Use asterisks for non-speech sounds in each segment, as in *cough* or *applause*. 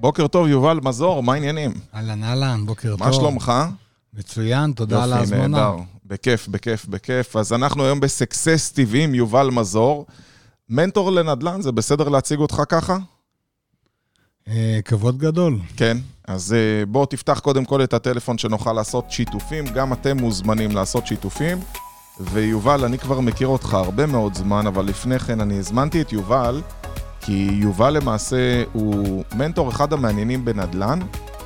בוקר טוב, יובל מזור, מה העניינים? אהלן, אהלן, בוקר טוב. מה שלומך? מצוין, תודה על יופי, ההזמנה. נהדר. בכיף, בכיף, בכיף. אז אנחנו היום בסקסס TV עם יובל מזור. מנטור לנדל"ן, זה בסדר להציג אותך ככה? אה, כבוד גדול. כן. אז אה, בוא תפתח קודם כל את הטלפון שנוכל לעשות שיתופים. גם אתם מוזמנים לעשות שיתופים. ויובל, אני כבר מכיר אותך הרבה מאוד זמן, אבל לפני כן אני הזמנתי את יובל, כי יובל למעשה הוא מנטור אחד המעניינים בנדל"ן.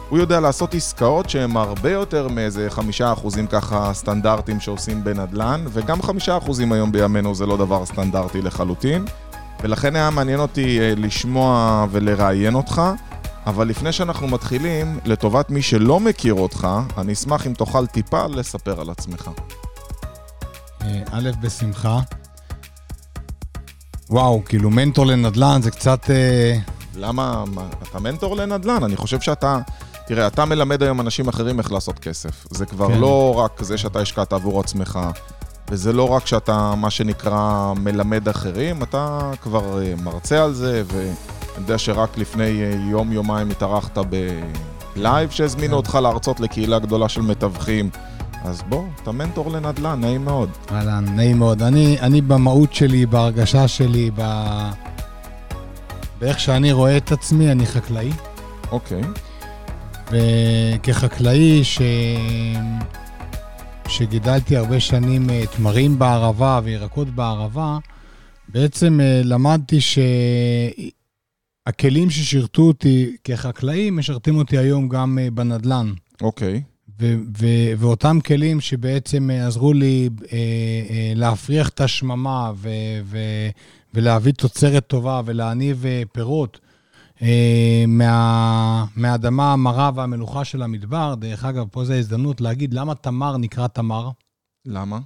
הוא יודע לעשות עסקאות שהן הרבה יותר מאיזה חמישה אחוזים ככה סטנדרטים שעושים בנדל"ן, וגם חמישה אחוזים היום בימינו זה לא דבר סטנדרטי לחלוטין. ולכן היה מעניין אותי אה, לשמוע ולראיין אותך. אבל לפני שאנחנו מתחילים, לטובת מי שלא מכיר אותך, אני אשמח אם תוכל טיפה לספר על עצמך. אה, א', בשמחה. וואו, כאילו מנטור לנדל"ן זה קצת... אה, למה, מה, אתה מנטור לנדל"ן, אני חושב שאתה, תראה, אתה מלמד היום אנשים אחרים איך לעשות כסף. זה כבר כן. לא רק זה שאתה השקעת עבור עצמך, וזה לא רק שאתה, מה שנקרא, מלמד אחרים, אתה כבר אה, מרצה על זה, ואני יודע שרק לפני אה, יום-יומיים התארחת בלייב שהזמינו כן. אותך להרצות לקהילה גדולה של מתווכים. אז בוא, אתה מנטור לנדל"ן, נעים מאוד. אהלן, נעים מאוד. אני, אני במהות שלי, בהרגשה שלי, ב... באיך שאני רואה את עצמי, אני חקלאי. אוקיי. וכחקלאי ש... שגידלתי הרבה שנים אה, תמרים בערבה וירקות בערבה, בעצם אה, למדתי שהכלים ששירתו אותי כחקלאי משרתים אותי היום גם אה, בנדל"ן. אוקיי. ו- ו- ואותם כלים שבעצם אה, עזרו לי אה, אה, להפריח את השממה ו- ו- ולהביא תוצרת טובה ולהניב אה, פירות אה, מה- מהאדמה המרה והמלוכה של המדבר. דרך אגב, פה זו הזדמנות להגיד למה תמר נקרא תמר. למה?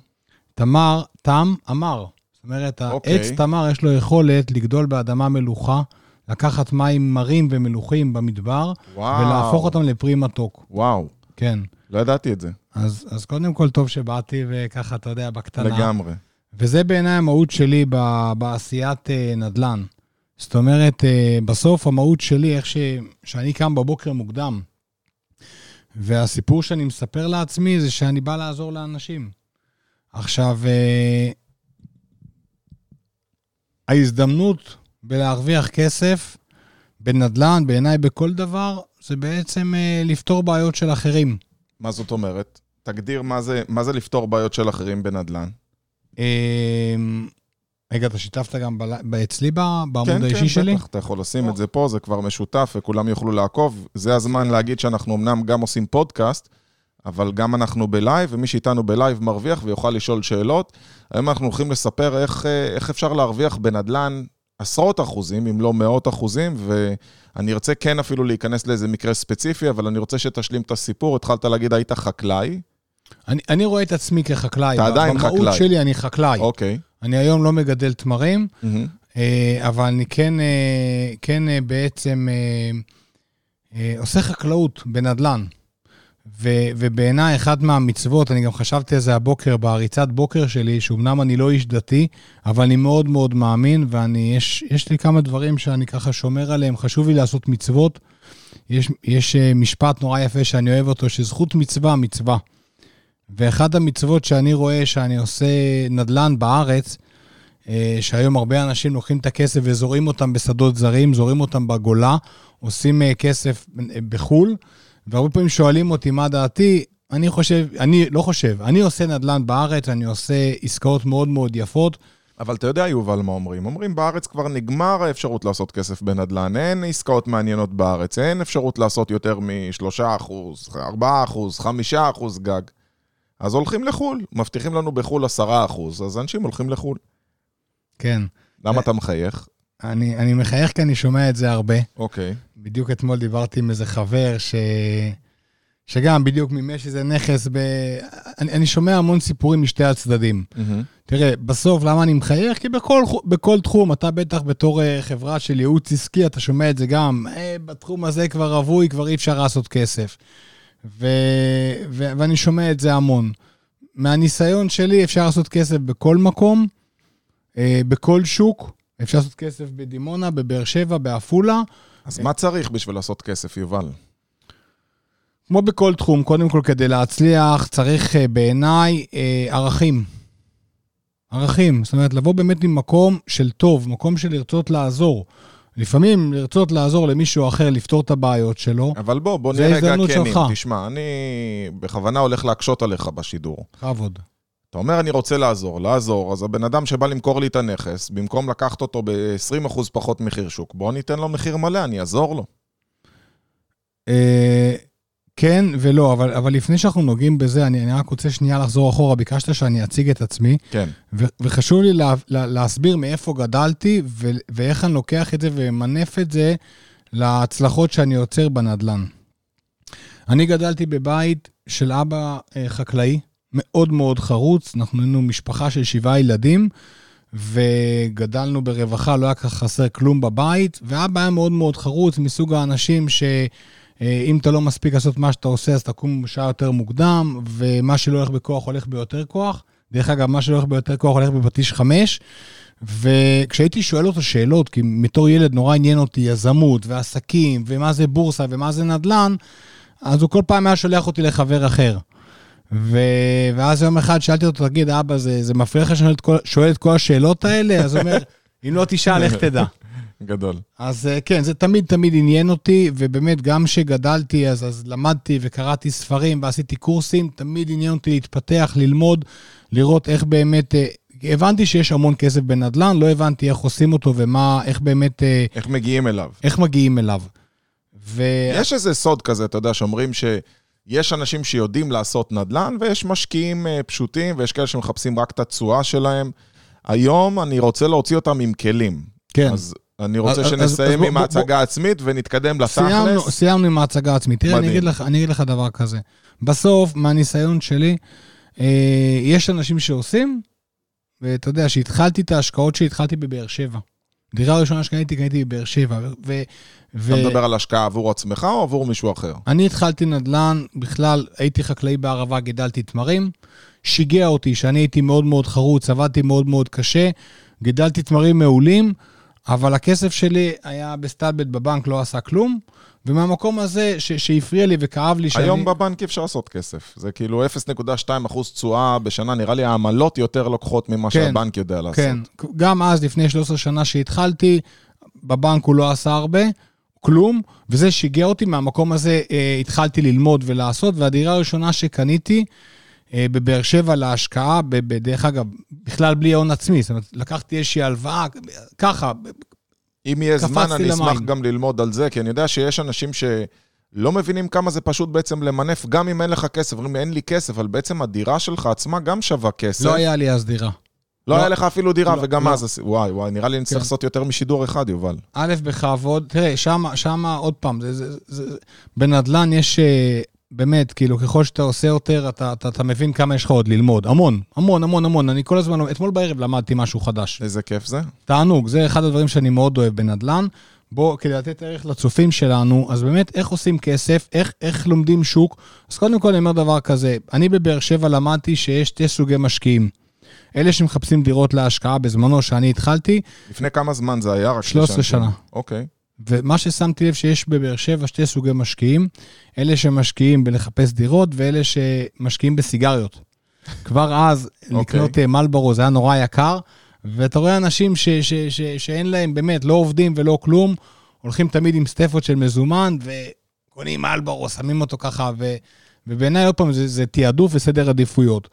תמר, תם, אמר. זאת אומרת, אוקיי. העץ תמר יש לו יכולת לגדול באדמה מלוכה, לקחת מים מרים ומלוכים במדבר, וואו. ולהפוך אותם לפרי מתוק. וואו, כן. לא ידעתי את זה. אז, אז קודם כל, טוב שבאתי, וככה, אתה יודע, בקטנה. לגמרי. וזה בעיניי המהות שלי ב, בעשיית אה, נדל"ן. זאת אומרת, אה, בסוף המהות שלי, איך ש, שאני קם בבוקר מוקדם, והסיפור שאני מספר לעצמי זה שאני בא לעזור לאנשים. עכשיו, אה, ההזדמנות בלהרוויח כסף בנדל"ן, בעיניי בכל דבר, זה בעצם לפתור בעיות של אחרים. מה זאת אומרת? תגדיר מה זה, מה זה לפתור בעיות של אחרים בנדל"ן. אמ, רגע, אתה שיתפת גם אצלי בעמוד כן, האישי כן, שלי? בטח, אתה יכול לשים את זה פה, זה כבר משותף וכולם יוכלו לעקוב. זה הזמן להגיד שאנחנו אמנם גם עושים פודקאסט, אבל גם אנחנו בלייב, ומי שאיתנו בלייב מרוויח ויוכל לשאול שאלות. היום אנחנו הולכים לספר איך, אה, איך אפשר להרוויח בנדל"ן עשרות אחוזים, אם לא מאות אחוזים, ואני ארצה כן אפילו להיכנס לאיזה מקרה ספציפי, אבל אני רוצה שתשלים את הסיפור. התחלת להגיד, היית חקלאי, אני, אני רואה את עצמי כחקלאי. אתה עדיין במהות חקלאי. שלי אני חקלאי. אוקיי. אני היום לא מגדל תמרים. אה, אבל אני כן, אה, כן אה, בעצם עושה חקלאות בנדל"ן. ו- ובעיניי, אחת מהמצוות, אני גם חשבתי על זה הבוקר, בריצת בוקר שלי, שאומנם אני לא איש דתי, אבל אני מאוד מאוד מאמין, ויש יש לי כמה דברים שאני ככה שומר עליהם, חשוב לי לעשות מצוות. יש, יש אה, משפט נורא יפה שאני אוהב אותו, שזכות מצווה, מצווה. ואחת המצוות שאני רואה שאני עושה נדל"ן בארץ, אה, שהיום הרבה אנשים לוקחים את הכסף וזורים אותם בשדות זרים, זורים אותם בגולה, עושים אה, כסף בחו"ל, והרבה פעמים שואלים אותי מה דעתי, אני חושב, אני לא חושב, אני עושה נדל"ן בארץ, אני עושה עסקאות מאוד מאוד יפות. אבל אתה יודע, יובל, מה אומרים? אומרים, בארץ כבר נגמר האפשרות לעשות כסף בנדל"ן, אין עסקאות מעניינות בארץ, אין אפשרות לעשות יותר מ-3%, 4%, 5% גג. אז הולכים לחו"ל, מבטיחים לנו בחו"ל 10%, אז אנשים הולכים לחו"ל. כן. למה אתה מחייך? אני, אני מחייך כי אני שומע את זה הרבה. אוקיי. בדיוק אתמול דיברתי עם איזה חבר ש... שגם בדיוק מימש איזה נכס ב... אני, אני שומע המון סיפורים משתי הצדדים. מהמם. תראה, בסוף, למה אני מחייך? כי בכל, בכל תחום, אתה בטח בתור אה, חברה של ייעוץ עסקי, אתה שומע את זה גם, אה, בתחום הזה כבר רווי, כבר אי אפשר לעשות כסף. ו, ו, ואני שומע את זה המון. מהניסיון שלי אפשר לעשות כסף בכל מקום, אה, בכל שוק, אפשר לעשות כסף בדימונה, בבאר שבע, בעפולה. אז מה צריך בשביל לעשות כסף, יובל? כמו בכל תחום, קודם כל, כדי להצליח, צריך אה, בעיניי אה, ערכים. ערכים, זאת אומרת, לבוא באמת ממקום של טוב, מקום של לרצות לעזור. לפעמים לרצות לעזור למישהו אחר לפתור את הבעיות שלו, אבל בוא, בוא נהיה רגע כנים. תשמע, אני בכוונה הולך להקשות עליך בשידור. בכבוד. אתה אומר, אני רוצה לעזור, לעזור, אז הבן אדם שבא למכור לי את הנכס, במקום לקחת אותו ב-20% פחות מחיר שוק, בוא ניתן לו מחיר מלא, אני אעזור לו. אה, כן ולא, אבל, אבל לפני שאנחנו נוגעים בזה, אני, אני רק רוצה שנייה לחזור אחורה. ביקשת שאני אציג את עצמי, כן. ו, וחשוב לי לה, לה, להסביר מאיפה גדלתי ו, ואיך אני לוקח את זה וממנף את זה להצלחות שאני יוצר בנדל"ן. אני גדלתי בבית של אבא אה, חקלאי, מאוד מאוד חרוץ, אנחנו היינו משפחה של שבעה ילדים, וגדלנו ברווחה, לא היה ככה חסר כלום בבית, ואבא היה מאוד מאוד חרוץ, מסוג האנשים ש... אה, אם אתה לא מספיק לעשות מה שאתה עושה, אז תקום שעה יותר מוקדם, ומה שלא הולך בכוח הולך ביותר כוח. דרך אגב, מה שלא הולך ביותר כוח הולך בפטיש חמש. וכשהייתי שואל אותו שאלות, כי בתור ילד נורא עניין אותי יזמות ועסקים, ומה זה בורסה ומה זה נדל"ן, אז הוא כל פעם היה שולח אותי לחבר אחר. ו... ואז יום אחד שאלתי אותו, תגיד, אבא, זה, זה מפריע לך שאני שואל את כל- שואל את כל השאלות האלה? אז הוא אומר, אם לא תשאל, איך תדע? גדול. אז אה, כן, זה תמיד תמיד עניין אותי, ובאמת, גם כשגדלתי, אז, אז למדתי וקראתי ספרים ועשיתי קורסים, תמיד עניין אותי להתפתח, ללמוד, לראות איך באמת... אה, הבנתי שיש המון כסף בנדל"ן, לא הבנתי איך עושים אותו ומה, איך באמת, אה, איך מגיעים אליו? איך מגיעים אליו. ו... יש איזה סוד כזה, אתה יודע, שאומרים שיש אנשים שיודעים לעשות נדל"ן, ויש משקיעים אה, פשוטים, ויש כאלה שמחפשים רק את התשואה שלהם. היום אני רוצה להוציא אותם עם כלים. כן. אז אני רוצה אז- שנסיים אז עם ההצגה העצמית ונתקדם סיימנו, לתכלס. סיימנו עם ההצגה העצמית. תראה, אני. אגיד, לך, אני אגיד לך דבר כזה. בסוף, מהניסיון שלי, אה, יש אנשים שעושים, ואתה יודע, שהתחלתי את ההשקעות שהתחלתי בבאר שבע. דירה ראשונה שקניתי, קניתי בבאר שבע. ו- ו- אתה מדבר על השקעה עבור עצמך או עבור מישהו אחר? אני התחלתי נדל"ן, בכלל הייתי חקלאי בערבה, גידלתי תמרים. שיגע אותי שאני הייתי מאוד מאוד חרוץ, עבדתי מאוד מאוד קשה, גידלתי תמרים מעולים, אבל הכסף שלי היה בסטלבט בבנק, לא עשה כלום. ומהמקום הזה ש- שהפריע לי וכאב לי שאני... היום בבנק אי אפשר לעשות כסף. זה כאילו 0.2 אחוז תשואה בשנה, נראה לי העמלות יותר לוקחות ממה כן, שהבנק יודע לעשות. כן, גם אז, לפני 13 שנה שהתחלתי, בבנק הוא לא עשה הרבה, כלום, וזה שיגע אותי, מהמקום הזה אה, התחלתי ללמוד ולעשות, והדירה הראשונה שקניתי אה, בבאר שבע להשקעה, ב- ב- דרך אגב, בכלל בלי הון עצמי, זאת אומרת, לקחתי איזושהי הלוואה, ככה, אם יהיה זמן, אני אשמח למים. גם ללמוד על זה, כי אני יודע שיש אנשים שלא מבינים כמה זה פשוט בעצם למנף, גם אם אין לך כסף. אומרים לי, אין לי כסף, אבל בעצם הדירה שלך עצמה גם שווה כסף. לא היה לי אז דירה. לא לא. היה לך אפילו דירה, לא, וגם לא. אז... וואי, וואי, נראה לי נצטרך כן. לעשות יותר משידור אחד, יובל. א', בכבוד, תראה, שמה, שמה, עוד פעם, זה, זה, זה, זה, בנדל"ן יש, אה, באמת, כאילו, ככל שאתה עושה יותר, אתה, אתה, אתה מבין כמה יש לך עוד ללמוד. המון, המון, המון, המון. אני כל הזמן, אתמול בערב למדתי משהו חדש. איזה כיף זה. תענוג, זה אחד הדברים שאני מאוד אוהב בנדל"ן. בוא, כדי לתת ערך לצופים שלנו, אז באמת, איך עושים כסף, איך, איך לומדים שוק. אז קודם כל, אני אומר דבר כזה, אני בבאר שבע למדתי שיש שתי סוגי משקיעים. אלה שמחפשים דירות להשקעה בזמנו, שאני התחלתי, לפני כמה זמן זה היה? רק 13 לשם- שנה. אוקיי. ומה ששמתי לב שיש בבאר שבע שתי סוגי משקיעים, אלה שמשקיעים בלחפש דירות ואלה שמשקיעים בסיגריות. כבר אז, אוקיי. לקנות אה, מלבורו זה היה נורא יקר, ואתה רואה אנשים ש, ש, ש, שאין להם, באמת, לא עובדים ולא כלום, הולכים תמיד עם סטפות של מזומן, וקונים מלבורו, שמים אותו ככה, ו, ובעיניי, עוד פעם, זה, זה תעדוף וסדר עדיפויות.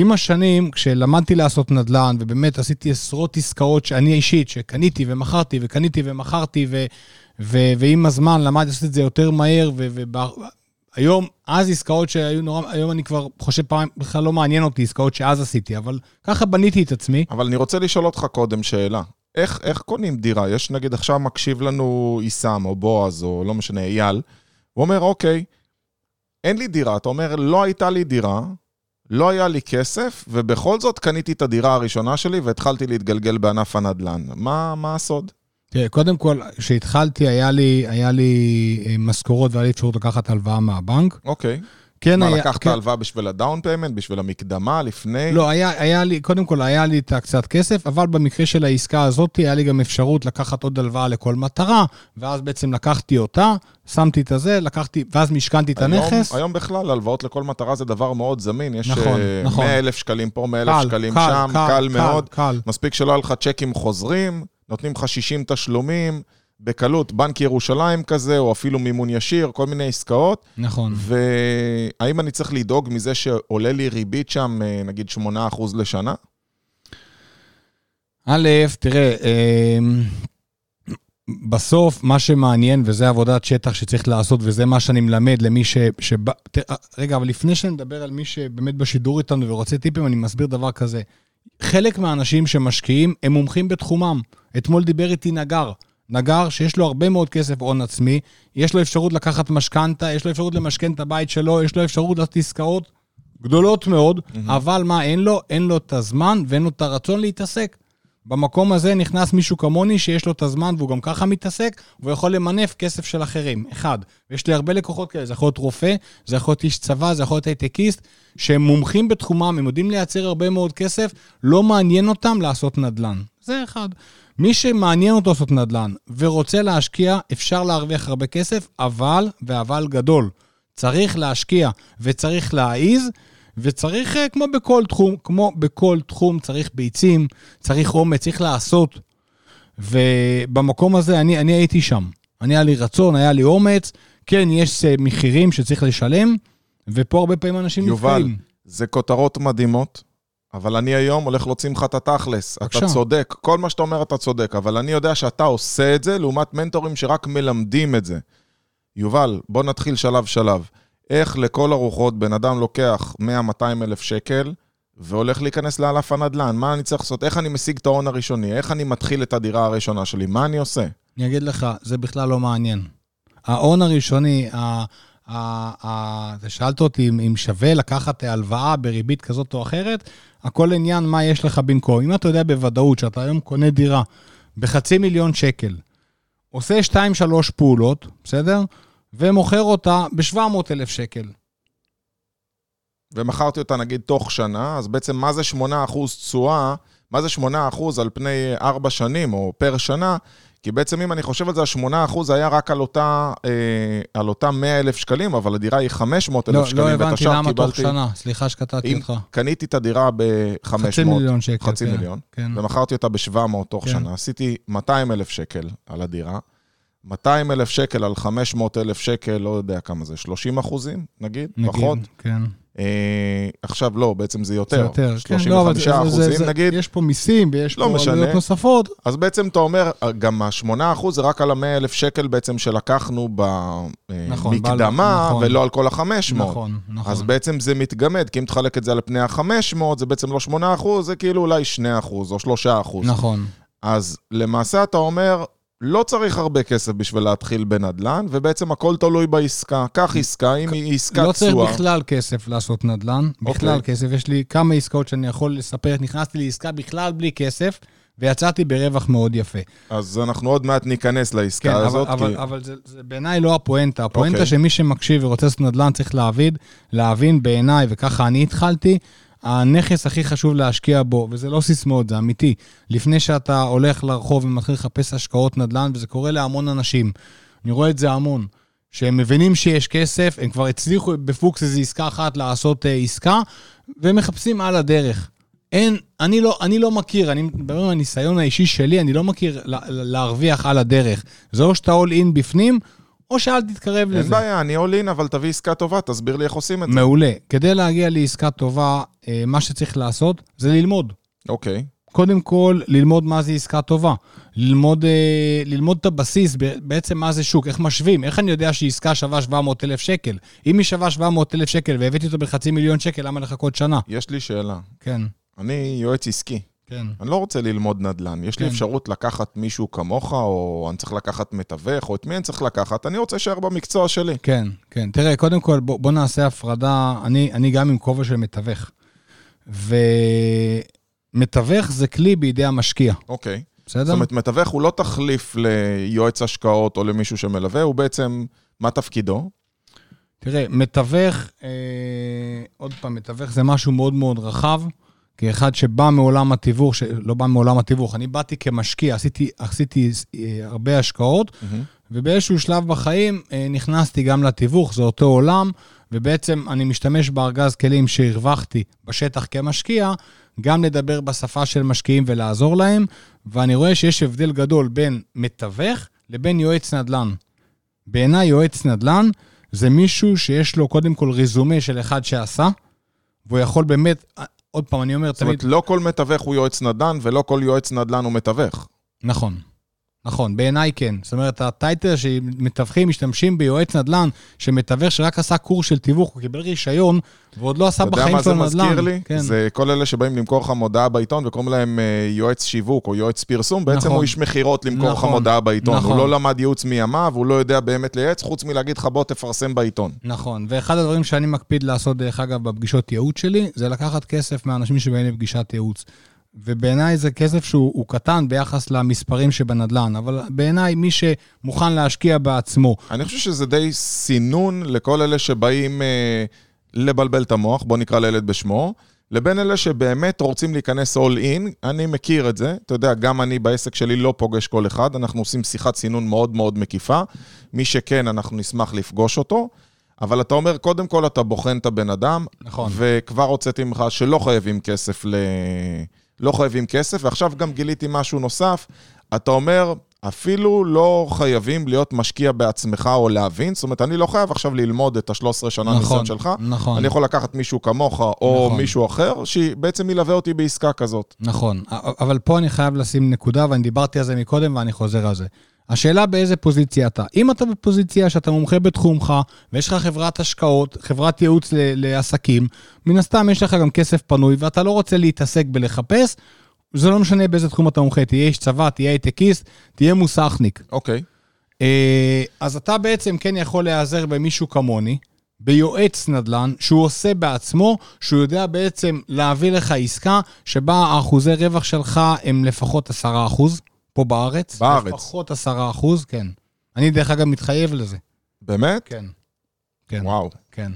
עם השנים, כשלמדתי לעשות נדל"ן, ובאמת עשיתי עשרות עסקאות שאני אישית, שקניתי ומכרתי וקניתי ומכרתי, ו, ו, ועם הזמן למדתי לעשות את זה יותר מהר, והיום, אז עסקאות שהיו נורא, היום אני כבר חושב פעם, בכלל לא מעניין אותי עסקאות שאז עשיתי, אבל ככה בניתי את עצמי. אבל אני רוצה לשאול אותך קודם שאלה. איך, איך קונים דירה? יש נגיד עכשיו מקשיב לנו עיסם או בועז או לא משנה, אייל, הוא אומר, אוקיי, אין לי דירה. אתה אומר, לא הייתה לי דירה, לא היה לי כסף, ובכל זאת קניתי את הדירה הראשונה שלי והתחלתי להתגלגל בענף הנדל"ן. מה, מה הסוד? תראה, קודם כל, כשהתחלתי, היה לי, היה לי אה, משכורות והיה לי אפשרות לקחת הלוואה מהבנק. אוקיי, כן מה, היה... לקחת כן, הלוואה בשביל ה down payment, בשביל המקדמה, לפני? לא, היה, היה לי, קודם כל היה לי את הקצת כסף, אבל במקרה של העסקה הזאת היה לי גם אפשרות לקחת עוד הלוואה לכל מטרה, ואז בעצם לקחתי אותה, שמתי את הזה, לקחתי, ואז משכנתי את הנכס. היום, היום בכלל, הלוואות לכל מטרה זה דבר מאוד זמין. יש נכון, אה, נכון. 100 אלף שקלים פה, 100 אלף קל, שקלים קל, שם, קל, קל, קל, מאוד. קל. מספיק שלא היה לך צ'קים חוזרים, נותנים לך 60 תשלומים, בקלות, בנק ירושלים כזה, או אפילו מימון ישיר, כל מיני עסקאות. נכון. והאם אני צריך לדאוג מזה שעולה לי ריבית שם, אה, נגיד 8% לשנה? א', תראה, אמ, בסוף מה שמעניין, וזה עבודת שטח שצריך לעשות, וזה מה שאני מלמד למי ש... שבא... תראה, רגע, אבל לפני שנדבר על מי שבאמת בשידור איתנו ורוצה טיפים, אני מסביר דבר כזה. חלק מהאנשים שמשקיעים הם מומחים בתחומם. אתמול דיבר איתי נגר. נגר שיש לו הרבה מאוד כסף הון עצמי, יש לו אפשרות לקחת משכנתה, יש לו אפשרות למשכן את הבית שלו, יש לו אפשרות לעשות עסקאות גדולות מאוד, mm-hmm. אבל מה אין לו? אין לו את הזמן ואין לו את הרצון להתעסק. במקום הזה נכנס מישהו כמוני שיש לו את הזמן והוא גם ככה מתעסק, והוא יכול למנף כסף של אחרים. אחד, ויש לי הרבה לקוחות כאלה, זה יכול להיות רופא, זה יכול להיות איש צבא, זה יכול להיות הייטקיסט, שהם מומחים בתחומם, הם יודעים לייצר הרבה מאוד כסף, לא מעניין אותם לעשות נדל"ן. זה אחד. מי שמעניין אותו לעשות נדל"ן ורוצה להשקיע, אפשר להרוויח הרבה כסף, אבל, ואבל גדול, צריך להשקיע וצריך להעיז, וצריך, אה, כמו בכל תחום, כמו בכל תחום, צריך ביצים, צריך אומץ, צריך לעשות. ובמקום הזה אני, אני הייתי שם. אני היה לי רצון, היה לי אומץ. כן, יש אה, מחירים שצריך לשלם, ופה הרבה פעמים אנשים יובל, נתקעים. זה כותרות מדהימות, אבל אני היום הולך להוציא ממך את התכלס. בבקשה. אתה צודק, כל מה שאתה אומר אתה צודק, אבל אני יודע שאתה עושה את זה לעומת מנטורים שרק מלמדים את זה. יובל, בוא נתחיל שלב-שלב. איך לכל הרוחות בן אדם לוקח 100-200 אלף שקל והולך להיכנס לענף הנדל"ן? מה אני צריך לעשות? איך אני משיג את ההון הראשוני? איך אני מתחיל את הדירה הראשונה שלי? מה אני עושה? אני אגיד לך, זה בכלל לא מעניין. ההון הראשוני, שאלת אותי אם, שווה לקחת הלוואה בריבית כזאת או אחרת, הכל עניין מה יש לך במקום. אם אתה יודע בוודאות שאתה היום קונה דירה בחצי מיליון שקל, עושה 2-3 פעולות, בסדר? ומוכר אותה ב-700 אלף שקל. ומכרתי אותה נגיד תוך שנה, אז בעצם מה זה 8% תשואה? מה זה 8% על פני 4 שנים או פר שנה? כי בעצם אם אני חושב על זה, ה-8% היה רק על אותה, אה, על אותם 100 אלף שקלים, אבל הדירה היא 500 אלף לא, שקלים, לא ואת הבנתי השאר למה תוך קיבלתי... שנה, סליחה שקטעתי אותך. קניתי את הדירה ב-500, חצי מיליון שקל. חצי כן, מיליון, כן. ומכרתי אותה ב-700 תוך כן. שנה, עשיתי 200 אלף שקל על הדירה. 200 אלף שקל על 500 אלף שקל, לא יודע כמה זה, 30 אחוזים, נגיד? נגיד, פחות? כן. אה, עכשיו לא, בעצם זה יותר. זה יותר, כן, 35 לא, אבל זה- זה- אחוזים נגיד. יש פה מיסים ויש לא פה משנה. עלויות נוספות. אז בעצם אתה אומר, גם ה-8% זה רק על ה-100 אלף שקל בעצם שלקחנו נכון, במקדמה, נכון. ולא על כל ה-500. נכון, נכון. אז בעצם זה מתגמד, כי אם תחלק את זה על פני ה-500, זה בעצם לא 8%, זה כאילו אולי 2% או 3%. נכון. אז למעשה אתה אומר, לא צריך הרבה כסף בשביל להתחיל בנדל"ן, ובעצם הכל תלוי בעסקה. קח עסקה, אם היא עסקת לא צריך תשואה. בכלל כסף לעשות נדל"ן, בכלל אוקיי. כסף. יש לי כמה עסקאות שאני יכול לספר, נכנסתי לעסקה בכלל בלי כסף, ויצאתי ברווח מאוד יפה. אז אנחנו עוד מעט ניכנס כן, לעסקה הזאת, אבל, כי... אבל זה, זה בעיניי לא הפואנטה. הפואנטה אוקיי. שמי שמקשיב ורוצה לעשות נדל"ן צריך להבין, להבין בעיניי, וככה אני התחלתי, הנכס הכי חשוב להשקיע בו, וזה לא סיסמאות, זה אמיתי. לפני שאתה הולך לרחוב ומתחיל לחפש השקעות נדל"ן, וזה קורה להמון אנשים, אני רואה את זה המון, שהם מבינים שיש כסף, הם כבר הצליחו בפוקס איזו עסקה אחת לעשות אה, עסקה, והם מחפשים על הדרך. אין, אני לא, אני לא מכיר, אני מדבר מהניסיון האישי שלי, אני לא מכיר לה, להרוויח על הדרך. זה או שאתה all in בפנים, או שאל תתקרב אין לזה. בעיה, אני all in, אבל תביא עסקה טובה, תסביר לי איך עושים את זה. מעולה. כדי להגיע לעסקה טובה, מה שצריך לעשות זה ללמוד. אוקיי. קודם כל, ללמוד מה זה עסקה טובה. ללמוד, אה, ללמוד את הבסיס, בעצם מה זה שוק, איך משווים, איך אני יודע שעסקה שווה 700 אלף שקל. אם היא שווה 700 אלף שקל והבאתי אותו בחצי מיליון שקל, למה לחכות שנה? יש לי שאלה. כן, אני יועץ עסקי. כן. אני לא רוצה ללמוד נדל"ן. יש לי כן. אפשרות לקחת מישהו כמוך, או אני צריך לקחת מתווך, או את מי אני צריך לקחת. אני רוצה להישאר במקצוע שלי. כן, כן. תראה, קודם כל, בוא, בוא נעשה הפרדה. אני, אני גם עם כובע של מתווך. ומתווך זה כלי בידי המשקיע, אוקיי. בסדר? זאת אומרת, מתווך הוא לא תחליף ליועץ השקעות או למישהו שמלווה, הוא בעצם, מה תפקידו? תראה, מתווך, אה, עוד פעם, מתווך זה משהו מאוד מאוד רחב. כאחד שבא מעולם התיווך, לא בא מעולם התיווך, אני באתי כמשקיע, עשיתי, עשיתי אה, הרבה השקעות, mm-hmm. ובאיזשהו שלב בחיים אה, נכנסתי גם לתיווך, זה אותו עולם, ובעצם אני משתמש בארגז כלים שהרווחתי בשטח כמשקיע, גם לדבר בשפה של משקיעים ולעזור להם, ואני רואה שיש הבדל גדול בין מתווך לבין יועץ נדל"ן. בעיניי יועץ נדל"ן זה מישהו שיש לו קודם כל רזומה של אחד שעשה, והוא יכול באמת, עוד פעם, אני אומר זאת תמיד... זאת אומרת, לא כל מתווך הוא יועץ נדל"ן, ולא כל יועץ נדל"ן הוא מתווך. נכון. נכון, בעיניי כן. זאת אומרת, הטייטל שמתווכים משתמשים ביועץ נדל"ן, שמתווך שרק עשה קורס של תיווך, הוא קיבל רישיון, ועוד לא עשה בחיים שלו נדל"ן. אתה יודע מה זה מזכיר לי? כן. זה כל אלה שבאים למכור לך מודעה בעיתון וקוראים להם אה, יועץ שיווק או יועץ פרסום, בעצם נכון. הוא איש מכירות למכור לך נכון, מודעה בעיתון. נכון. הוא לא למד ייעוץ מימיו, הוא לא יודע באמת לייעץ, חוץ מלהגיד לך בוא תפרסם בעיתון. נכון, ואחד הדברים שאני מקפיד לעשות, דרך אגב, בפגישות ייעוץ שלי, זה לקחת כסף מהאנשים שבאים לפגישת ייעוץ. ובעיניי זה כסף שהוא קטן ביחס למספרים שבנדל"ן, אבל בעיניי מי שמוכן להשקיע בעצמו... אני חושב שזה די סינון לכל אלה שבאים אה, לבלבל את המוח, בוא נקרא לילד בשמו, לבין אלה שבאמת רוצים להיכנס all in, אני מכיר את זה, אתה יודע, גם אני בעסק שלי לא פוגש כל אחד, אנחנו עושים שיחת סינון מאוד מאוד מקיפה, מי שכן, אנחנו נשמח לפגוש אותו. אבל אתה אומר, קודם כל אתה בוחן את הבן אדם, נכון. וכבר הוצאתי ממך שלא חייבים כסף ל... לא חייבים כסף, ועכשיו גם גיליתי משהו נוסף. אתה אומר, אפילו לא חייבים להיות משקיע בעצמך או להבין, זאת אומרת, אני לא חייב עכשיו ללמוד את ה-13 שנה נכון, ניסיון שלך. נכון. אני יכול לקחת מישהו כמוך או נכון. מישהו אחר, שבעצם ילווה אותי בעסקה כזאת. נכון, אבל פה אני חייב לשים נקודה, ואני דיברתי על זה מקודם ואני חוזר על זה. השאלה באיזה פוזיציה אתה. אם אתה בפוזיציה שאתה מומחה בתחומך, ויש לך חברת השקעות, חברת ייעוץ לעסקים, מן הסתם יש לך גם כסף פנוי, ואתה לא רוצה להתעסק בלחפש, זה לא משנה באיזה תחום אתה מומחה, תהיה איש צבא, תהיה הייטקיסט, תהיה מוסכניק. אוקיי. Okay. אה, אז אתה בעצם כן יכול להיעזר במישהו כמוני, ביועץ נדל"ן, שהוא עושה בעצמו, שהוא יודע בעצם להביא לך עסקה שבה האחוזי רווח שלך הם לפחות 10 אחוז. פה בארץ. בארץ. לפחות עשרה אחוז, כן. אני דרך אגב מתחייב לזה. באמת? כן. כן. וואו. כן.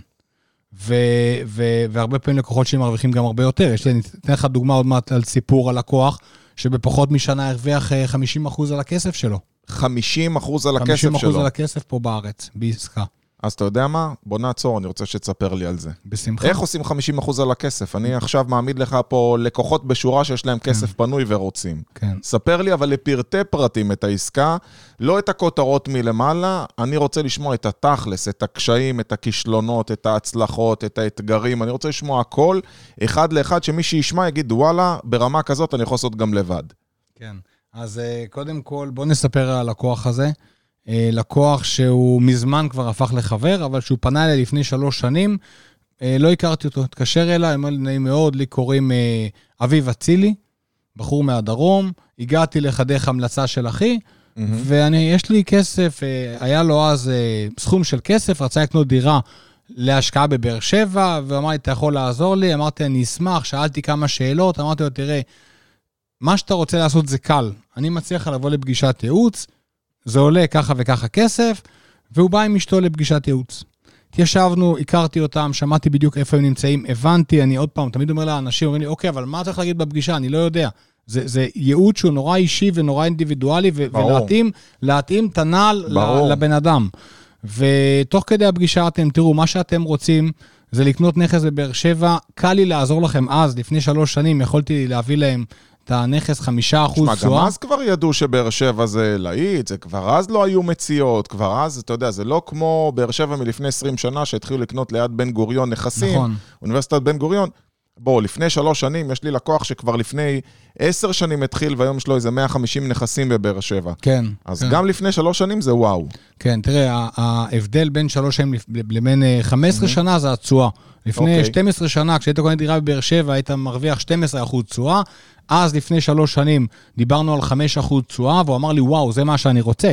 ו- ו- והרבה פעמים לקוחות שלי מרוויחים גם הרבה יותר. יש לי, אני אתן לך דוגמה עוד מעט על סיפור על לקוח, שבפחות משנה הרוויח 50 אה, אחוז על הכסף שלו. 50 אחוז על הכסף שלו. 50 אחוז על הכסף פה בארץ, בעסקה. אז אתה יודע מה? בוא נעצור, אני רוצה שתספר לי על זה. בשמחה. איך עושים 50% על הכסף? אני עכשיו מעמיד לך פה לקוחות בשורה שיש להם כסף כן. פנוי ורוצים. כן. ספר לי אבל לפרטי פרטים את העסקה, לא את הכותרות מלמעלה, אני רוצה לשמוע את התכלס, את הקשיים, את הכישלונות, את ההצלחות, את האתגרים, אני רוצה לשמוע הכל, אחד לאחד, שמי שישמע יגיד, וואלה, ברמה כזאת אני יכול לעשות גם לבד. כן. אז אה, קודם כל, בוא נספר על הלקוח הזה. אה, לקוח שהוא מזמן כבר הפך לחבר, אבל שהוא פנה אליי לפני שלוש שנים, אה, לא הכרתי אותו, התקשר אליי, אמר לי, נעים מאוד, לי קוראים אה, אביב אצילי, בחור מהדרום, הגעתי לך דרך המלצה של אחי, mm-hmm. ויש לי כסף, היה לו אז סכום של כסף, רצה לקנות דירה להשקעה בבאר שבע, ואמר לי, אתה יכול לעזור לי? אמרתי, אני אשמח, שאלתי כמה שאלות, אמרתי לו, תראה, מה שאתה רוצה לעשות זה קל. אני מציע לך לבוא לפגישת ייעוץ, זה עולה ככה וככה כסף, והוא בא עם אשתו לפגישת ייעוץ. התיישבנו, הכרתי אותם, שמעתי בדיוק איפה הם נמצאים, הבנתי, אני עוד פעם, תמיד אומר לאנשים, אומרים לי, אוקיי, אבל מה צריך להגיד בפגישה? אני לא יודע. זה, זה ייעוץ שהוא נורא אישי ונורא אינדיבידואלי, ו- ולהתאים להתאים את הנעל לבן אדם. ותוך כדי הפגישה אתם, תראו, מה שאתם רוצים זה לקנות נכס בבאר שבע, קל לי לעזור לכם אז, לפני שלוש שנים, יכולתי להביא להם את הנכס חמישה אחוז תשואה. תשמע, גם אז כבר ידעו שבאר שבע זה להיט, זה כבר אז לא היו מציאות, כבר אז, אתה יודע, זה לא כמו באר שבע מלפני 20 שנה שהתחילו לקנות ליד בן גוריון נכסים. נכון. אוניברסיטת בן גוריון. בואו, לפני שלוש שנים, יש לי לקוח שכבר לפני עשר שנים התחיל, והיום יש לו איזה 150 נכסים בבאר שבע. כן. אז כן. גם לפני שלוש שנים זה וואו. כן, תראה, ההבדל בין שלוש שנים לבין 15 אה, שנה זה התשואה. לפני okay. אוקיי. 12 שנה, כשהיית קונה דירה בבאר שבע, היית מרוויח 12% תשואה. אז, לפני שלוש שנים, דיברנו על 5% תשואה, והוא אמר לי, וואו, זה מה שאני רוצה.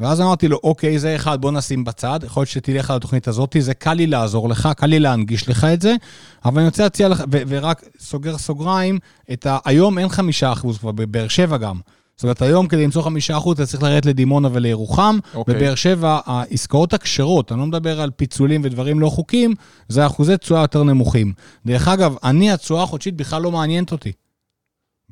ואז אמרתי לו, אוקיי, זה אחד, בוא נשים בצד, יכול להיות שתלך על התוכנית הזאת, זה קל לי לעזור לך, קל לי להנגיש לך את זה, אבל אני רוצה להציע לך, ורק סוגר סוגריים, את ה... היום אין 5% כבר, בבאר שבע גם. זאת אומרת, היום כדי למצוא חמישה אחוז, אתה צריך לרדת לדימונה ולירוחם. אוקיי. בבאר שבע, העסקאות הכשרות, אני לא מדבר על פיצולים ודברים לא חוקיים, זה אחוזי תשואה יותר נמוכים. דרך אגב, אני, התשואה החודשית בכלל לא מעניינת אותי.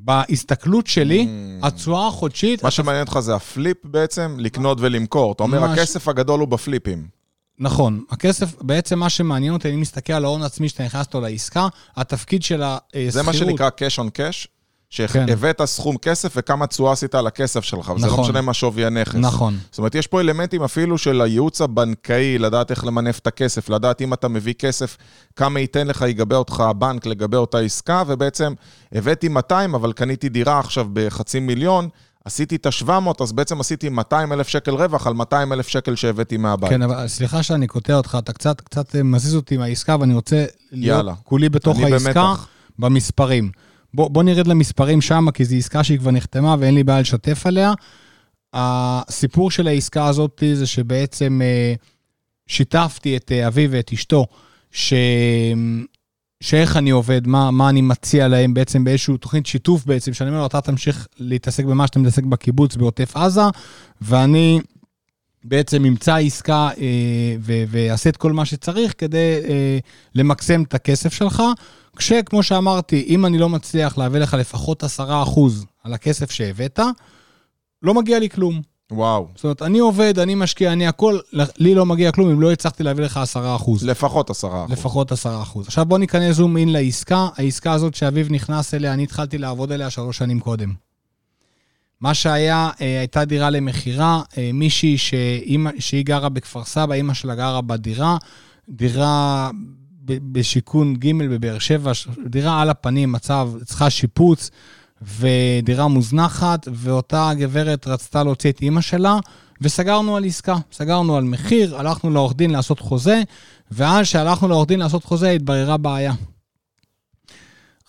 בהסתכלות שלי, Mm. התשואה החודשית... מה שמעניין אותך זה הפליפ בעצם, לקנות ולמכור. אתה אומר. הכסף הגדול הוא בפליפים. נכון, הכסף, בעצם מה שמעניין אותי, אני מסתכל על ההון העצמי שאתה נכנס לעסקה, התפקיד של השכירות... זה מה שנקרא cash on cash, כן. שהבאת סכום כסף וכמה תשואה עשית על הכסף שלך, וזה לא נכון. משנה מה שווי הנכס. נכון. זאת אומרת, יש פה אלמנטים אפילו של הייעוץ הבנקאי, לדעת איך למנף את הכסף, לדעת אם אתה מביא כסף, כמה ייתן לך, יגבה אותך הבנק לגבי אותה עסקה, ובעצם הבאתי 200, אבל קניתי דירה עכשיו בחצי מיליון, עשיתי את ה-700, אז בעצם עשיתי 200 אלף שקל רווח על 200 אלף שקל שהבאתי מהבית. כן, אבל סליחה שאני קוטע אותך, אתה קצת, קצת מזיז אותי מהעסקה, ואני רוצה להיות יאללה. כולי בתוך העסקה, במתח. במספרים. בוא, בוא נרד למספרים שם, כי זו עסקה שהיא כבר נחתמה ואין לי בעיה לשתף עליה. הסיפור של העסקה הזאת זה שבעצם אה, שיתפתי את אה, אבי ואת אשתו, ש... שאיך אני עובד, מה, מה אני מציע להם בעצם באיזושהי תוכנית שיתוף בעצם, שאני אומר לו, אתה תמשיך להתעסק במה שאתה מתעסק בקיבוץ בעוטף עזה, ואני בעצם אמצא עסקה אה, ואעשה את כל מה שצריך כדי אה, למקסם את הכסף שלך. כשכמו שאמרתי, אם אני לא מצליח להביא לך לפחות 10% על הכסף שהבאת, לא מגיע לי כלום. וואו, זאת אומרת, אני עובד, אני משקיע, אני הכל, לי לא מגיע כלום אם לא הצלחתי להביא לך 10%. לפחות 10 אחוז. לפחות 10%. עכשיו בוא ניכנס זום אין לעסקה. העסקה הזאת שאביב נכנס אליה, אני התחלתי לעבוד עליה שלוש שנים קודם. מה שהיה, אה, הייתה דירה למכירה, אה, מישהי שהיא גרה בכפר סבא, אימא שלה גרה בדירה, דירה בשיכון ג' בבאר שבע, דירה על הפנים, מצב, צריכה שיפוץ, ודירה מוזנחת, ואותה גברת רצתה להוציא את אימא שלה, וסגרנו על עסקה, סגרנו על מחיר, הלכנו לעורך דין לעשות חוזה, ואז שהלכנו לעורך דין לעשות חוזה, התבררה בעיה.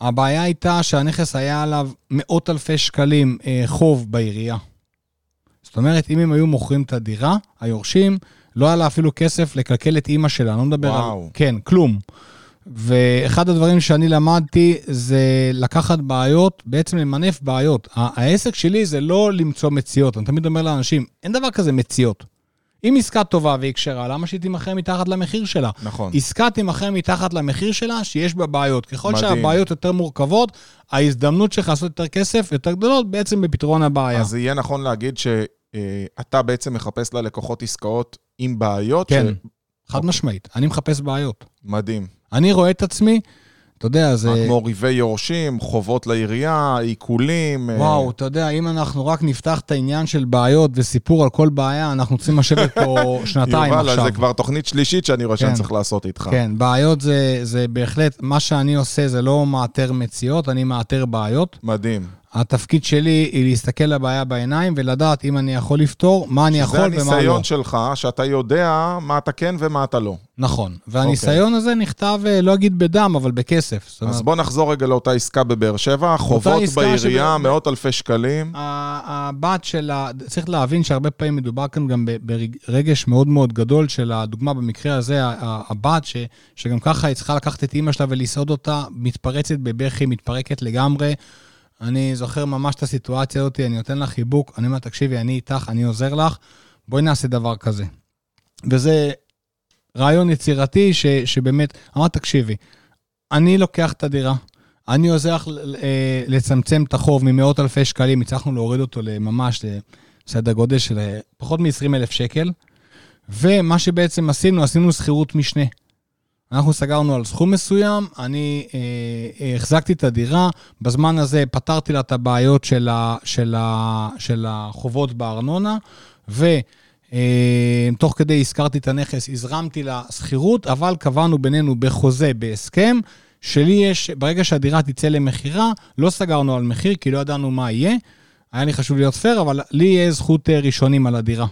הבעיה הייתה שהנכס היה עליו מאות אלפי שקלים אה, חוב בעירייה. זאת אומרת, אם הם היו מוכרים את הדירה, היורשים, לא היה לה אפילו כסף לקלקל את אימא שלה, אני לא מדבר וואו. על... כן, כלום. ואחד הדברים שאני למדתי זה לקחת בעיות, בעצם למנף בעיות. העסק שלי זה לא למצוא מציאות. אני תמיד אומר לאנשים, אין דבר כזה מציאות. אם עסקה טובה והיא כשרה, למה שהיא תימכר מתחת למחיר שלה? נכון. עסקה תימכר מתחת למחיר שלה, שיש בה בעיות. ככל מדהים. שהבעיות יותר מורכבות, ההזדמנות שלך לעשות יותר כסף יותר גדולות בעצם בפתרון הבעיה. אז יהיה נכון להגיד שאתה בעצם מחפש ללקוחות עסקאות עם בעיות? כן, ש- חד משמעית. אני מחפש בעיות. מדהים. אני רואה את עצמי, אתה יודע, זה... כמו ריבי יורשים, חובות לעירייה, עיקולים. אה, וואו, אתה יודע, אם אנחנו רק נפתח את העניין של בעיות וסיפור על כל בעיה, אנחנו צריכים לשבת פה *laughs* שנתיים יובל, עכשיו. אז זה כבר תוכנית שלישית שאני רואה שאני כן. צריך לעשות איתך. כן, בעיות זה, זה בהחלט, מה שאני עושה זה לא מאתר מציאות, אני מאתר בעיות. מדהים. התפקיד שלי היא להסתכל לבעיה בעיניים ולדעת אם אני יכול לפתור, מה אני יכול ומה לא. הניסיון שלך, שאתה יודע מה אתה כן ומה אתה לא. נכון. והניסיון הזה נכתב, אה, לא אגיד בדם, אבל בכסף. זאת אומרת, אז בוא נחזור רגע לאותה עסקה בבאר שבע, חובות בעירייה, שב- מאות אלפי שקלים. הבת של ה... צריך להבין שהרבה פעמים מדובר כאן גם ברגש מאוד מאוד גדול של הדוגמה, במקרה הזה, הבת, ש, שגם ככה היא צריכה לקחת את אימא שלה ולסעוד אותה, מתפרצת בבכי, מתפרקת לגמרי. אני זוכר ממש את הסיטואציה הזאת, אני נותן לה חיבוק, אני אומר, תקשיבי, אני איתך, אני עוזר לך, בואי נעשה דבר כזה. וזה רעיון יצירתי ש, שבאמת, אמרת, תקשיבי, אני לוקח את הדירה, אני עוזר לך אה, לצמצם את החוב ממאות אלפי שקלים, הצלחנו להוריד אותו ממש לסדר גודל של אה, פחות מ-20 אלף שקל, ומה שבעצם עשינו, עשינו שכירות משנה. אנחנו סגרנו על סכום מסוים, אני אה, אה, החזקתי את הדירה, בזמן הזה פתרתי לה את הבעיות של, ה, של, ה, של החובות בארנונה, ותוך כדי הזכרתי את הנכס, הזרמתי לה שכירות, אבל קבענו בינינו בחוזה, בהסכם, שלי יש, ברגע שהדירה תצא למכירה, לא סגרנו על מחיר, כי לא ידענו מה יהיה. היה לי חשוב להיות פייר, אבל לי יהיה זכות אה, ראשונים על הדירה.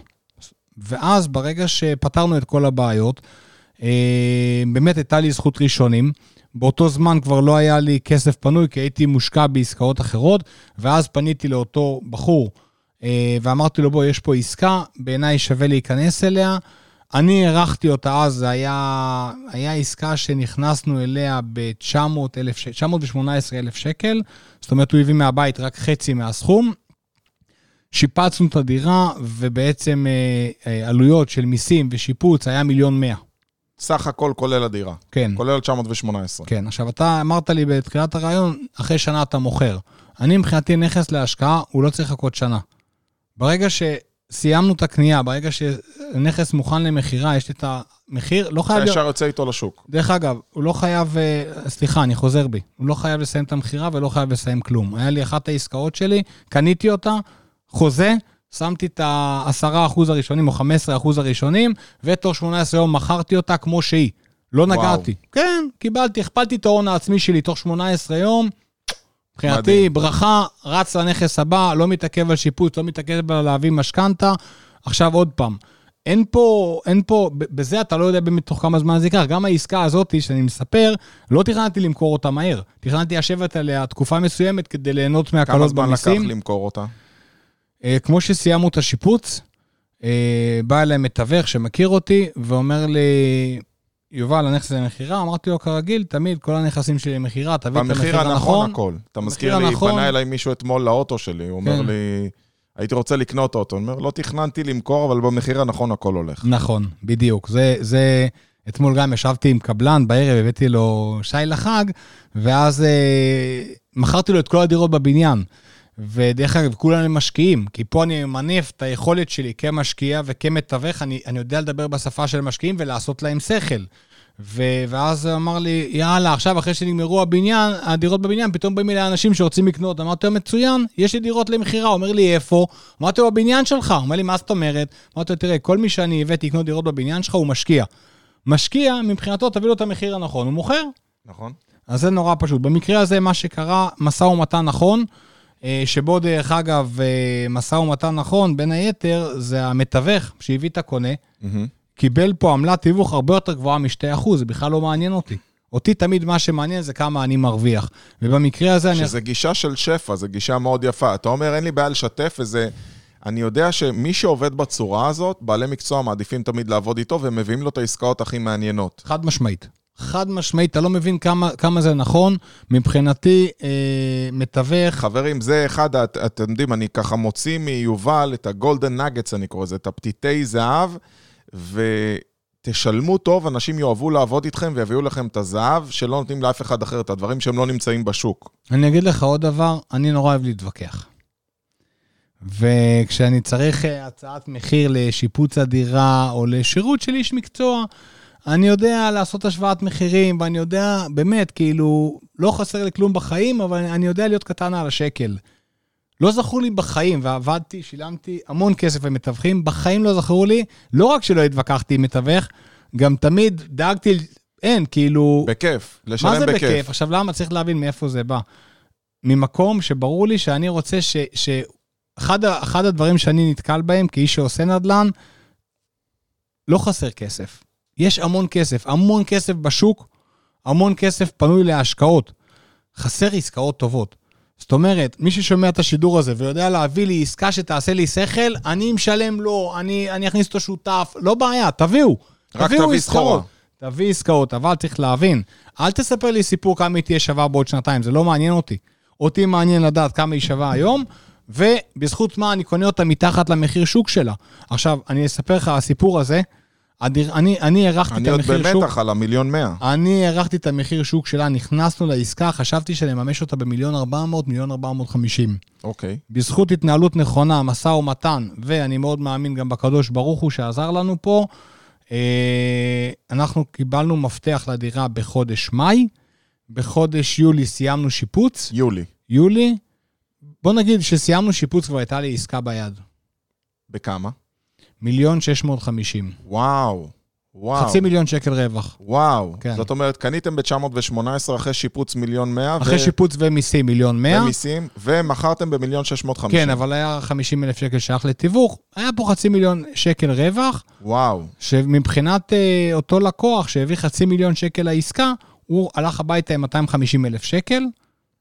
ואז ברגע שפתרנו את כל הבעיות, אה, באמת הייתה לי זכות ראשונים. באותו זמן כבר לא היה לי כסף פנוי, כי הייתי מושקע בעסקאות אחרות, ואז פניתי לאותו בחור אה, ואמרתי לו, בוא, יש פה עסקה, בעיניי שווה להיכנס אליה. אני הערכתי אותה אז, זה היה, היה עסקה שנכנסנו אליה ב-918 אלף שקל, זאת אומרת, הוא הביא מהבית רק חצי מהסכום, שיפצנו את הדירה, ובעצם אה, אה, עלויות של מיסים ושיפוץ היה מיליון מאה. סך הכל כולל הדירה. כן. כולל 918. כן, עכשיו אתה אמרת לי בתחילת הרעיון, אחרי שנה אתה מוכר. אני מבחינתי נכס להשקעה, הוא לא צריך לחכות שנה. ברגע שסיימנו את הקנייה, ברגע שנכס מוכן למכירה, יש לי את המחיר, לא חייב... אתה. ישר יוצא איתו לשוק. דרך אגב, הוא לא חייב, אה, סליחה, אני חוזר בי, הוא לא חייב לסיים את המכירה ולא חייב לסיים כלום. היה לי אחת העסקאות שלי, קניתי אותה, חוזה, שמתי את ה-10% הראשונים או 15% הראשונים, ותוך 18 יום מכרתי אותה כמו שהיא. לא וואו. נגעתי. כן, קיבלתי, הכפלתי את ההון העצמי שלי תוך 18 יום. מבחינתי. ברכה, רץ לנכס הבא, לא מתעכב על שיפוץ, לא מתעכב על להביא משכנתה. עכשיו עוד פעם, אין פה, אין פה, בזה אתה לא יודע באמת תוך כמה זמן זה ייקח. גם העסקה הזאת שאני מספר, לא תכננתי למכור אותה מהר. תכננתי לשבת עליה תקופה מסוימת כדי ליהנות כמה מהקלות זמן לקח במיסים. למכור אותה? אה, כמו שסיימנו את השיפוץ, אה, בא אליי מתווך שמכיר אותי ואומר לי, יובל, הנכס למכירה? אמרתי לו, כרגיל, תמיד כל הנכסים שלי למכירה, תביא את במחיר המחיר הנכון הנכון. הכל. אתה מזכיר במחיר לי, הנכון. פנה אליי מישהו אתמול לאוטו שלי, הוא אומר כן. לי, הייתי רוצה לקנות אוטו. אני אומר, לא תכננתי למכור, אבל במחיר הנכון הכל הולך. נכון, בדיוק. זה, זה, אתמול גם ישבתי עם קבלן, בערב הבאתי לו שי לחג, ואז אה, מכרתי לו את כל הדירות בבניין. ודרך אגב, כולם משקיעים, כי פה אני ממנף את היכולת שלי כמשקיע וכמתווך, אני, אני יודע לדבר בשפה של משקיעים ולעשות להם שכל. ו, ואז אמר לי, יאללה, עכשיו אחרי שנגמרו הבניין, הדירות בבניין, פתאום באים אליי אנשים שרוצים לקנות. אמרתי לו, מצוין, יש לי דירות למכירה. הוא אומר לי, איפה? אמרתי לו, בבניין שלך. הוא אומר לי, מה זאת אומרת? אמרתי לו, תראה, כל מי שאני הבאתי לקנות דירות בבניין שלך, הוא משקיע. משקיע, מבחינתו, תביא לו את המחיר הנכון, הוא מוכר. נכון? אז זה נורא פשוט. במקרה הזה, מה שקרה, משא ומתן נכון, שבו דרך אגב, אה, משא ומתן נכון, בין היתר, זה המתווך שהביא את הקונה, מהמם. קיבל פה עמלת תיווך הרבה יותר גבוהה מ-2%, זה בכלל לא מעניין אותי. אותי תמיד מה שמעניין זה כמה אני מרוויח. ובמקרה הזה אני... שזה גישה של שפע, זו גישה מאוד יפה. אתה אומר, אין לי בעיה לשתף, וזה... אני יודע שמי שעובד בצורה הזאת, בעלי מקצוע מעדיפים תמיד לעבוד איתו, ומביאים לו את העסקאות הכי מעניינות. חד משמעית. חד משמעית, אתה לא מבין כמה, כמה זה נכון. מבחינתי, אה, מתווך, חברים, זה אחד, את- אתם יודעים, אני ככה מוציא מיובל את הגולדן נגטס, אני קורא לזה, את הפתיתי זהב, ותשלמו טוב, אנשים יאהבו לעבוד איתכם ויביאו לכם את הזהב שלא נותנים לאף אחד אחר, את הדברים שהם לא נמצאים בשוק. אני אגיד לך עוד דבר, אני נורא אוהב להתווכח. וכשאני צריך אה, הצעת מחיר לשיפוץ הדירה או לשירות של איש מקצוע, אני יודע לעשות השוואת מחירים, ואני יודע, באמת, כאילו, לא חסר לי כלום בחיים, אבל אני יודע להיות קטן על השקל. לא זכור לי בחיים, ועבדתי, שילמתי המון כסף למתווכים, בחיים לא זכרו לי, לא רק שלא התווכחתי עם מתווך, גם תמיד דאגתי, אין, כאילו... בכיף, לשלם מה זה בכיף. בכיף? עכשיו, למה? צריך להבין מאיפה זה בא. ממקום שברור לי שאני רוצה ש... ש... אחד, אחד הדברים שאני נתקל בהם כאיש שעושה נדל"ן, לא חסר כסף. יש המון כסף, המון כסף בשוק, המון כסף פנוי להשקעות. חסר עסקאות טובות. זאת אומרת, מי ששומע את השידור הזה ויודע להביא לי עסקה שתעשה לי שכל, אני משלם לו, אני, אני אכניס אותו שותף, לא בעיה, תביאו. רק תביאו תביא עסקאות. תביא עסקאות, אבל צריך להבין, אל תספר לי סיפור כמה היא תהיה שווה בעוד שנתיים, זה לא מעניין אותי. אותי מעניין לדעת כמה היא שווה היום, ובזכות מה אני קונה אותה מתחת למחיר שוק שלה. עכשיו, אני אספר לך, הסיפור הזה, אני, אני הערכתי את אני עוד המחיר שוק. במתח על המיליון מאה. אני הערכתי את המחיר שוק שלה, נכנסנו לעסקה, חשבתי שנממש אותה במיליון 400, מיליון 450. אוקיי. בזכות התנהלות נכונה, משא ומתן, ואני מאוד מאמין גם בקדוש ברוך הוא שעזר לנו פה, אה, אנחנו קיבלנו מפתח לדירה בחודש מאי, בחודש יולי סיימנו שיפוץ, יולי. יולי, בוא נגיד שסיימנו שיפוץ כבר הייתה לי עסקה ביד, בכמה? מיליון 650. וואו. וואו. חצי מיליון שקל רווח. וואו. כן. זאת אומרת, קניתם ב-918 אחרי שיפוץ מיליון מאה. אחרי שיפוץ ומיסים מיליון 100. ומיסים, ומכרתם במיליון 650. כן, אבל היה 50 אלף שקל שייך לתיווך, היה פה חצי מיליון שקל רווח, וואו. שמבחינת אה, אותו לקוח שהביא חצי מיליון שקל לעסקה, הוא הלך הביתה עם 250 אלף שקל,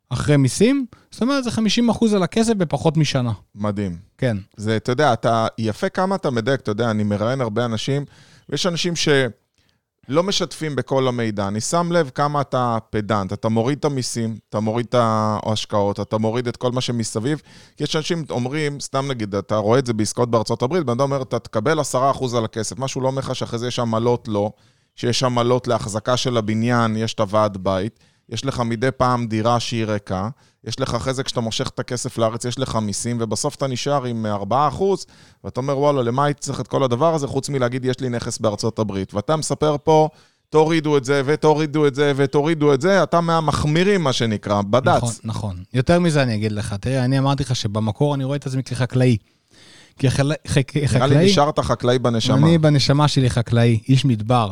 אחרי מיסים, זאת אומרת, זה 50 אחוז על הכסף בפחות משנה. מדהים. כן. זה, אתה יודע, אתה, יפה כמה אתה מדייק, אתה יודע, אני מראיין הרבה אנשים, ויש אנשים ש... לא משתפים בכל המידע. אני שם לב כמה אתה פדנט, אתה מוריד את המיסים, אתה מוריד את ההשקעות, אתה מוריד את כל מה שמסביב. כי יש אנשים אומרים, סתם נגיד, אתה רואה את זה בעסקאות בארצות הברית, בן אדם אומר, אתה תקבל 10% על הכסף, משהו לא אומר לך שאחרי זה יש עמלות לא, שיש עמלות להחזקה של הבניין, יש את הוועד בית, יש לך מדי פעם דירה שהיא ריקה, יש לך אחרי זה, כשאתה מושך את הכסף לארץ, יש לך מיסים, ובסוף אתה נשאר עם 4%, ואתה אומר, וואלה, למה הייתי צריך את כל הדבר הזה, חוץ מלהגיד, יש לי נכס בארצות הברית. ואתה מספר פה, תורידו את זה, ותורידו את זה, ותורידו את זה, אתה מהמחמירים, מה שנקרא, בד"ץ. נכון, נכון. יותר מזה אני אגיד לך, תראה, אני אמרתי לך שבמקור אני רואה את עצמי כחקלאי. כחקלאי... נראה לי נשארת חקלאי בנשמה. אני בנשמה שלי חקלאי, איש מדבר.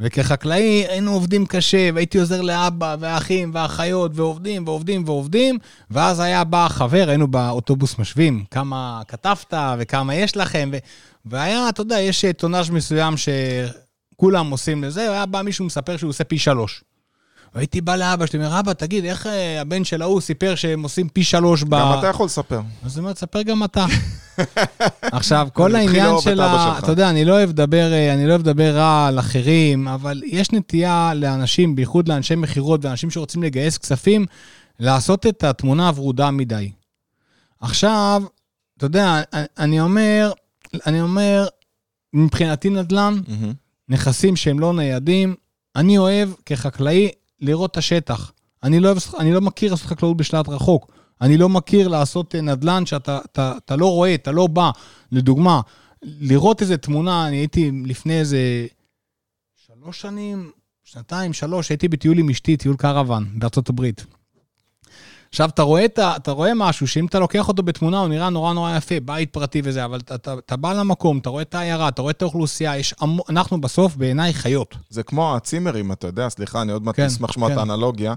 וכחקלאי היינו עובדים קשה, והייתי עוזר לאבא והאחים והאחיות, ועובדים ועובדים ועובדים, ואז היה בא חבר, היינו באוטובוס משווים, כמה כתבת וכמה יש לכם, ו... והיה, אתה יודע, יש טונאז' מסוים שכולם עושים לזה, והיה בא מישהו מספר שהוא עושה פי שלוש. והייתי בא לאבא שלי, אומר, אבא, תגיד, איך אה, הבן של ההוא סיפר שהם עושים פי שלוש ב... גם אתה יכול לספר. אז הוא אומר, תספר גם אתה. *laughs* עכשיו, כל העניין של ה... אתה יודע, אני לא אוהב לדבר, אה, אני לא אוהב לדבר רע על אחרים, אבל יש נטייה לאנשים, בייחוד לאנשי מכירות ואנשים שרוצים לגייס כספים, לעשות את התמונה הוורודה מדי. עכשיו, אתה יודע, אני אומר, אני אומר, מבחינתי נדל"ן, נכסים שהם לא ניידים, אני אוהב כחקלאי לראות את השטח. אני לא, אני לא מכיר לעשות חקלאות בשלט רחוק. אני לא מכיר לעשות אה, נדל"ן שאתה אתה, אתה לא רואה, אתה לא בא. לדוגמה, לראות איזה תמונה, אני הייתי לפני איזה שלוש שנים, שנתיים, שלוש, הייתי בטיול עם אשתי, טיול קרוון בארצות הברית. עכשיו, אתה רואה, אתה, אתה רואה משהו שאם אתה לוקח אותו בתמונה, הוא נראה נורא נורא יפה, בית פרטי וזה, אבל אתה, אתה, אתה בא למקום, אתה רואה את העיירה, אתה רואה את האוכלוסייה, יש המ... אנחנו בסוף בעיניי חיות. זה כמו הצימרים, אתה יודע, סליחה, אני עוד מעט כן, אשמח לשמוע כן. את האנלוגיה.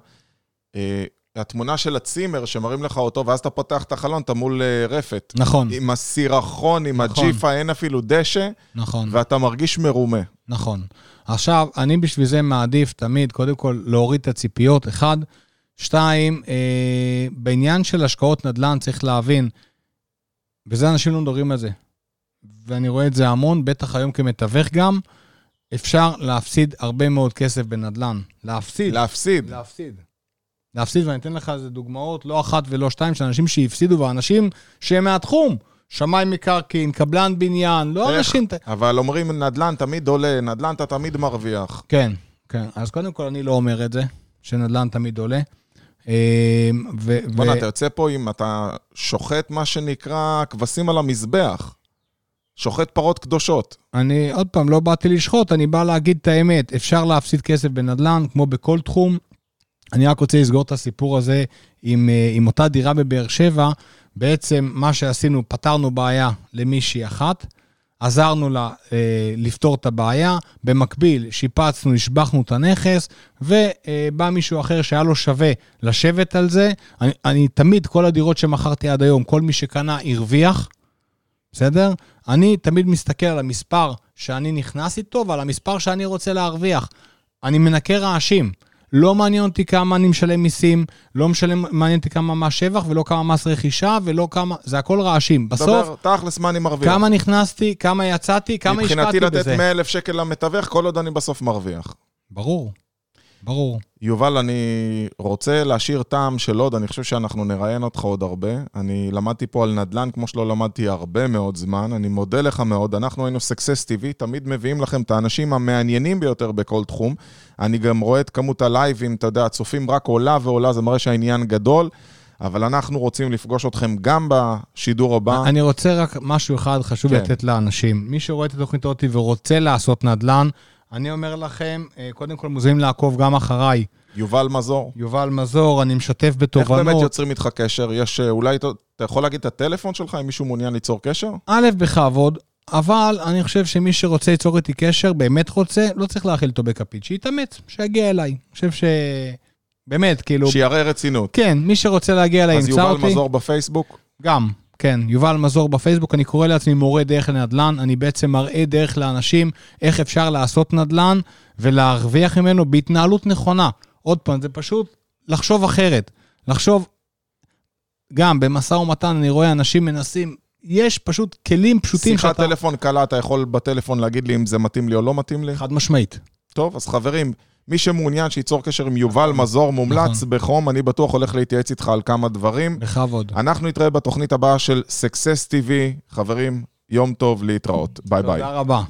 אה, התמונה של הצימר שמראים לך אותו, ואז אתה פותח את החלון, אתה מול uh, רפת. נכון. עם הסירחון, עם נכון. הג'יפה, אין אפילו דשא. נכון. ואתה מרגיש מרומה. נכון. עכשיו, אני בשביל זה מעדיף תמיד, קודם כל, להוריד את הציפיות, אחד. שתיים, אה, בעניין של השקעות נדל"ן צריך להבין, וזה אנשים לא מדברים על זה, ואני רואה את זה המון, בטח היום כמתווך גם, אפשר להפסיד הרבה מאוד כסף בנדל"ן. להפסיד. להפסיד. להפסיד. להפסיד, ואני אתן לך איזה דוגמאות, לא אחת ולא שתיים, של אנשים שהפסידו, ואנשים שהם מהתחום. שמאי מקרקעין, קבלן בניין, לא איך? אנשים... אבל אומרים נדל"ן תמיד עולה, נדל"ן אתה תמיד מרוויח. כן, כן. אז קודם כל, אני לא אומר את זה, שנדל"ן תמיד עולה. אמ, בוא'נה, אתה יוצא פה אם אתה שוחט, מה שנקרא, כבשים על המזבח. שוחט פרות קדושות. אני, עוד פעם, לא באתי לשחוט, אני בא להגיד את האמת. אפשר להפסיד כסף בנדל"ן, כמו בכל תחום. אני רק רוצה לסגור את הסיפור הזה עם, אה, עם אותה דירה בבאר שבע. בעצם מה שעשינו, פתרנו בעיה למישהי אחת, עזרנו לה אה, לפתור את הבעיה, במקביל שיפצנו, השבחנו את הנכס, ובא מישהו אחר שהיה לו שווה לשבת על זה. אני, אני תמיד, כל הדירות שמכרתי עד היום, כל מי שקנה הרוויח, בסדר? אני תמיד מסתכל על המספר שאני נכנס איתו ועל המספר שאני רוצה להרוויח. אני מנקה רעשים. לא מעניין אותי כמה אני משלם מיסים, לא משלם, מעניין אותי כמה מס שבח ולא כמה מס רכישה ולא כמה, זה הכל רעשים. בסוף, דבר, תכלס מה אני מרוויח. כמה נכנסתי, כמה יצאתי, כמה השקעתי בזה. מבחינתי לתת 100 אלף שקל למתווך, כל עוד אני בסוף מרוויח. ברור. ברור. יובל, אני רוצה להשאיר טעם של עוד, אני חושב שאנחנו נראיין אותך עוד הרבה. אני למדתי פה על נדל"ן כמו שלא למדתי הרבה מאוד זמן, אני מודה לך מאוד. אנחנו היינו סקסס TV, תמיד מביאים לכם את האנשים המעניינים ביותר בכל תחום. אני גם רואה את כמות הלייבים, אתה יודע, הצופים רק עולה ועולה, זה מראה שהעניין גדול. אבל אנחנו רוצים לפגוש אתכם גם בשידור הבא. אני רוצה רק משהו אחד חשוב כן. לתת לאנשים. מי שרואה את התוכנית הזאת ורוצה לעשות נדל"ן, אני אומר לכם, אה, קודם כל מוזמנים לעקוב גם אחריי. יובל מזור. יובל מזור, אני משתף בתובנות. איך באמת יוצרים איתך קשר? יש, אה, אולי, אתה יכול להגיד את הטלפון שלך, אם מישהו מעוניין ליצור קשר? א', בכבוד, אבל אני חושב שמי שרוצה ליצור איתי קשר, באמת רוצה, לא צריך להאכיל אותו בכפית, שיתאמץ, שיגיע אליי. אני חושב ש... באמת, כאילו... שיראה רצינות. כן, מי שרוצה להגיע אליי, ימצא אותי. אז יובל מזור בפייסבוק? גם. כן, יובל מזור בפייסבוק, אני קורא לעצמי מורה דרך לנדל"ן, אני בעצם מראה דרך לאנשים איך אפשר לעשות נדל"ן ולהרוויח ממנו בהתנהלות נכונה. עוד פעם, זה פשוט לחשוב אחרת. לחשוב, גם במשא ומתן אני רואה אנשים מנסים, יש פשוט כלים פשוטים שיחת שאתה... שיחת טלפון קלה, אתה יכול בטלפון להגיד לי אם זה מתאים לי או לא מתאים לי? חד משמעית. טוב, אז חברים, מי שמעוניין שייצור קשר עם יובל מזור מומלץ נכון. בחום, אני בטוח הולך להתייעץ איתך על כמה דברים. בכבוד. אנחנו נתראה בתוכנית הבאה של Success TV. חברים, יום טוב, להתראות. ביי ביי. תודה רבה.